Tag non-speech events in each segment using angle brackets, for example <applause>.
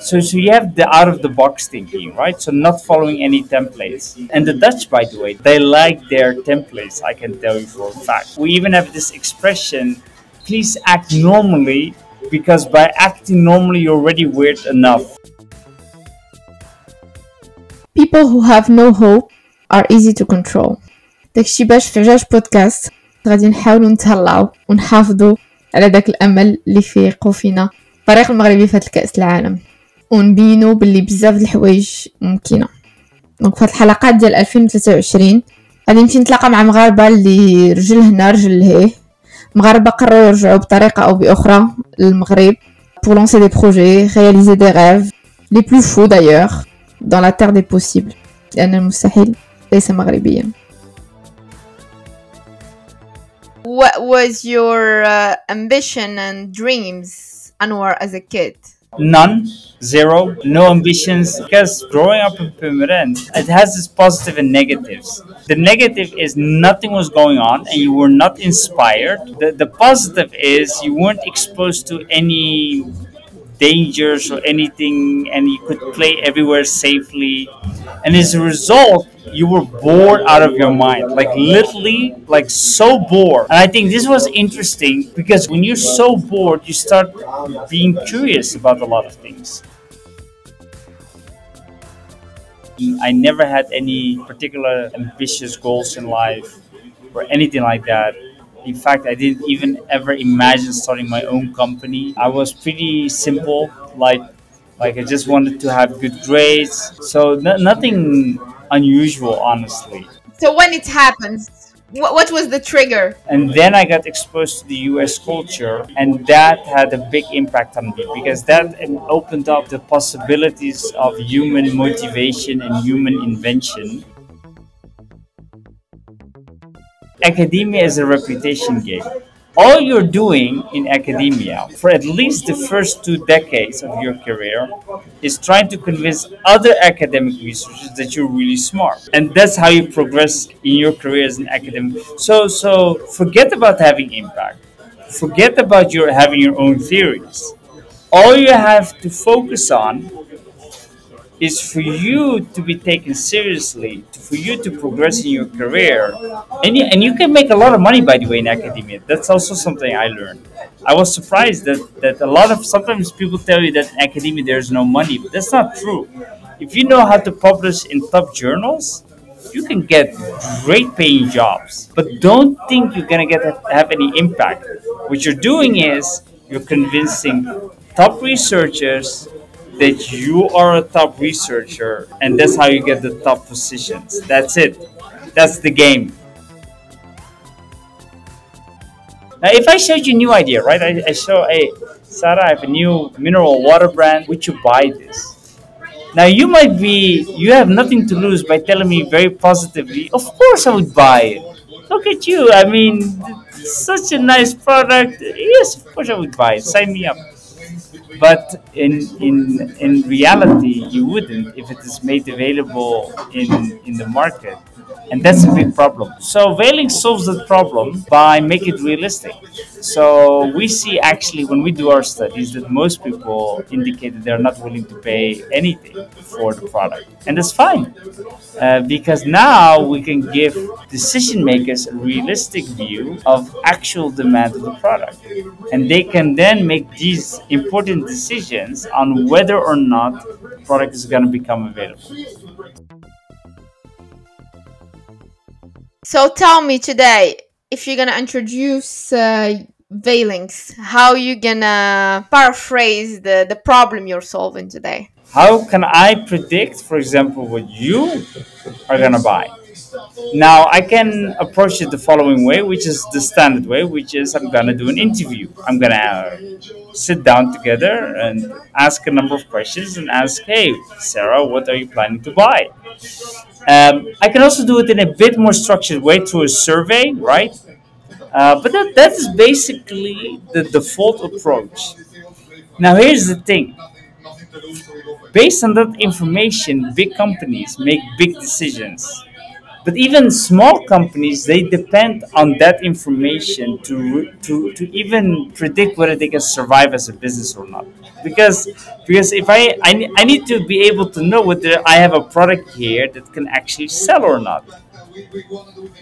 So, so you have the out of the box thinking, right? So not following any templates. And the Dutch, by the way, they like their templates. I can tell you for a fact. We even have this expression: "Please act normally," because by acting normally, you're already weird enough. People who have no hope are easy to control. داكشي باش في عجاج بودكاست غادي نحاولوا نتهلاو ونحافظوا على داك الامل اللي فيقوا فينا الفريق المغربي في الكاس العالم ونبينوا باللي بزاف د الحوايج ممكنة. دونك في هاد الحلقات ديال 2023 غادي نمشي نتلاقى مع مغاربة اللي رجل هنا رجل لهيه مغاربة قرروا يرجعوا بطريقة أو بأخرى للمغرب pour lancer des projets réaliser des rêves. Les plus fous d'ailleurs dans la terre des possibles. لأن المستحيل ليس مغربيا. What was your uh, ambition and dreams, Anwar, as a kid? None, zero, no ambitions. Because growing up in Purmerend, it has its positive and negatives. The negative is nothing was going on and you were not inspired. The, the positive is you weren't exposed to any dangers or anything and you could play everywhere safely. And as a result, you were bored out of your mind. Like literally, like so bored. And I think this was interesting because when you're so bored, you start being curious about a lot of things. I never had any particular ambitious goals in life or anything like that. In fact, I didn't even ever imagine starting my own company. I was pretty simple, like like I just wanted to have good grades. So no, nothing unusual, honestly. So when it happens, what, what was the trigger? And then I got exposed to the US culture, and that had a big impact on me because that opened up the possibilities of human motivation and human invention. Academia is a reputation game. All you're doing in academia for at least the first two decades of your career is trying to convince other academic researchers that you're really smart. And that's how you progress in your career as an academic. So so forget about having impact. Forget about your having your own theories. All you have to focus on is for you to be taken seriously, for you to progress in your career. And you, and you can make a lot of money, by the way, in academia. That's also something I learned. I was surprised that, that a lot of sometimes people tell you that in academia there's no money, but that's not true. If you know how to publish in top journals, you can get great paying jobs. But don't think you're gonna get have any impact. What you're doing is you're convincing top researchers that you are a top researcher and that's how you get the top positions. That's it. That's the game. Now, if I showed you a new idea, right? I, I show, hey, Sarah, I have a new mineral water brand. Would you buy this? Now, you might be, you have nothing to lose by telling me very positively, of course I would buy it. Look at you. I mean, such a nice product. Yes, of course I would buy it. Sign me up but in in in reality you wouldn't if it is made available in in the market and that's a big problem. So Veylinx solves that problem by making it realistic. So we see actually when we do our studies that most people indicate that they're not willing to pay anything for the product. And that's fine uh, because now we can give decision makers a realistic view of actual demand of the product. And they can then make these important decisions on whether or not the product is going to become available So tell me today, if you're gonna introduce uh, Veylinx, how you gonna paraphrase the, the problem you're solving today? how can i predict for example what you are to buy now i can approach it the following way which is the standard way which is i'm to do an interview. I'm going to sit down together and ask a number of questions and ask hey sarah what are you planning to buy? Um, i can also do it in a bit more structured way through a survey right? Uh, but that, that is basically the default approach. Now here's the thing. Based on that information big companies make big decisions but even small companies they depend on that information to to to even predict whether they can survive as a business or not. Because because if I, I I need to be able to know whether I have a product here that can actually sell or not.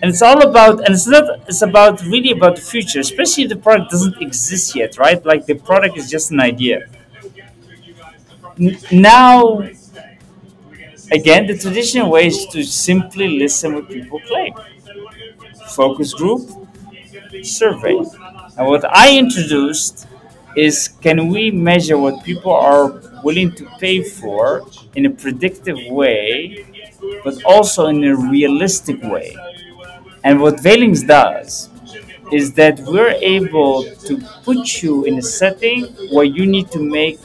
And it's all about and it's not it's about really about the future especially if the product doesn't exist yet right? Like the product is just an idea. Now again the traditional way is to simply listen what people claim focus group survey. And what i introduced is can we measure what people are willing to pay for in a predictive way but also in a realistic way? And what Veylinx does is that we're able to put you in a setting where you need to make,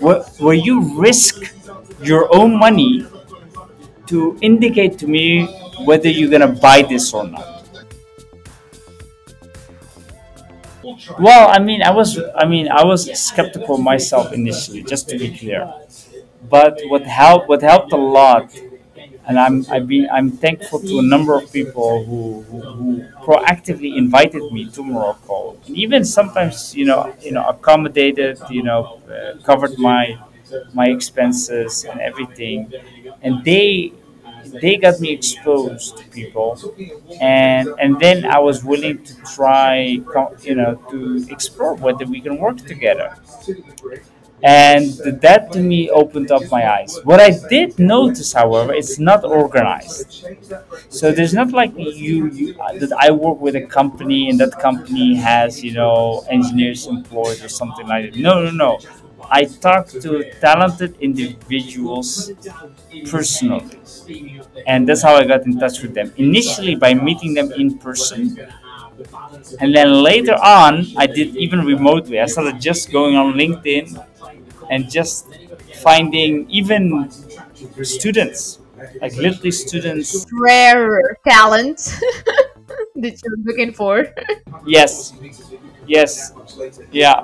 where, where you risk your own money to indicate to me whether you're gonna buy this or not. Well, I mean, I was, I mean, I was skeptical myself initially, just to be clear. But what helped, what helped a lot and I'm I've been I'm thankful to a number of people who, who, who proactively invited me to Morocco, and even sometimes you know you know accommodated you know uh, covered my my expenses and everything, and they they got me exposed to people, and and then I was willing to try you know to explore whether we can work together and that to me opened up my eyes. What I did notice, however, it's not organized. So there's not like you, you uh, that I work with a company and that company has you know engineers employed or something like that. No, no, no. I talk to talented individuals personally, and that's how I got in touch with them. Initially, by meeting them in person, and then later on, I did even remotely. I started just going on LinkedIn and just finding even students, like literally students. Rare talent <laughs> that you're looking for. Yes, yes, yeah.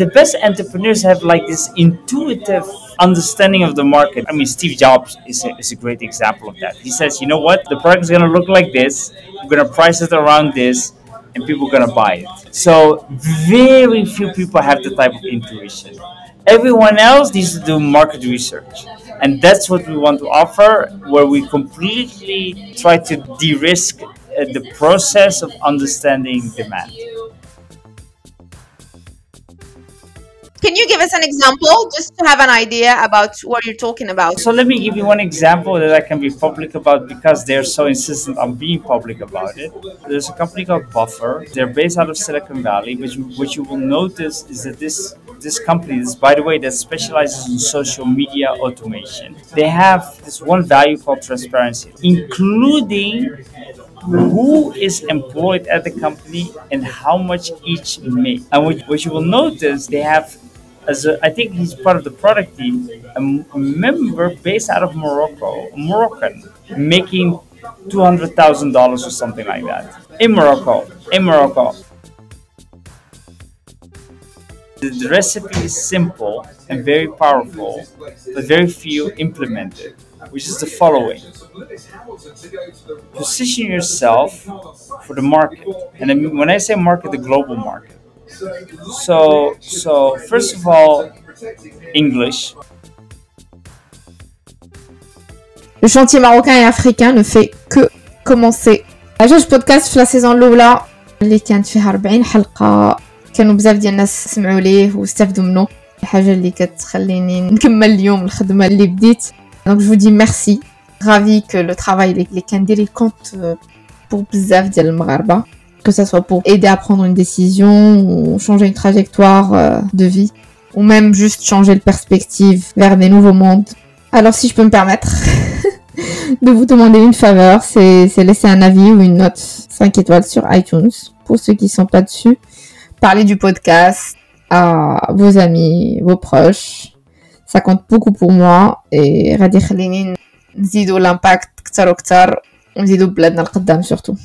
The best entrepreneurs have like this intuitive understanding of the market. I mean, Steve Jobs is a, is a great example of that. He says, you know what, the product is going to look like this, we're going to price it around this, and people are gonna buy it. So very few people have the type of intuition. Everyone else needs to do market research. And that's what we want to offer, where we completely try to de risk uh, the process of understanding demand. Can you give us an example just to have an idea about what you're talking about? So let me give you one example that I can be public about because they're so insistent on being public about it. There's a company called Buffer. They're based out of Silicon Valley, which what you will notice is that this this company is by the way that specializes in social media automation. They have this one value called transparency, including who is employed at the company and how much each make. And what, what you will notice, they have as a, I think he's part of the product team, a member based out of Morocco, Moroccan, making two hundred thousand dollars or something like that in Morocco. In Morocco. The, recipe is simple and very powerful, but very few implement it, which is the following position yourself for the market. And when I say market, the global market. So, so first of all, English. Le chantier marocain et africain ne fait que commencer عجاج بودكاست في لا سيزون الاولى اللي كانت فيها 40 حلقه كانوا بزاف ديال الناس سمعوا ليه واستافدوا منه الحاجه اللي كتخليني نكمل اليوم الخدمه اللي بديت دونك جو دي ميرسي ravi que le travail اللي كندير il compte pour بزاف ديال المغاربه que ça soit pour aider à prendre une décision ou changer une trajectoire euh, de vie ou même juste changer de perspective vers des nouveaux mondes alors si je peux me permettre <laughs> de vous demander une faveur, c'est c'est laisser un avis ou une note 5 étoiles sur iTunes pour ceux qui sont pas dessus. Parlez du podcast à vos amis, vos proches. Ça compte beaucoup pour moi et غادي يخليني نزيدو l'impact كتر وكتر ونزيدو بلادنا القدام surtout.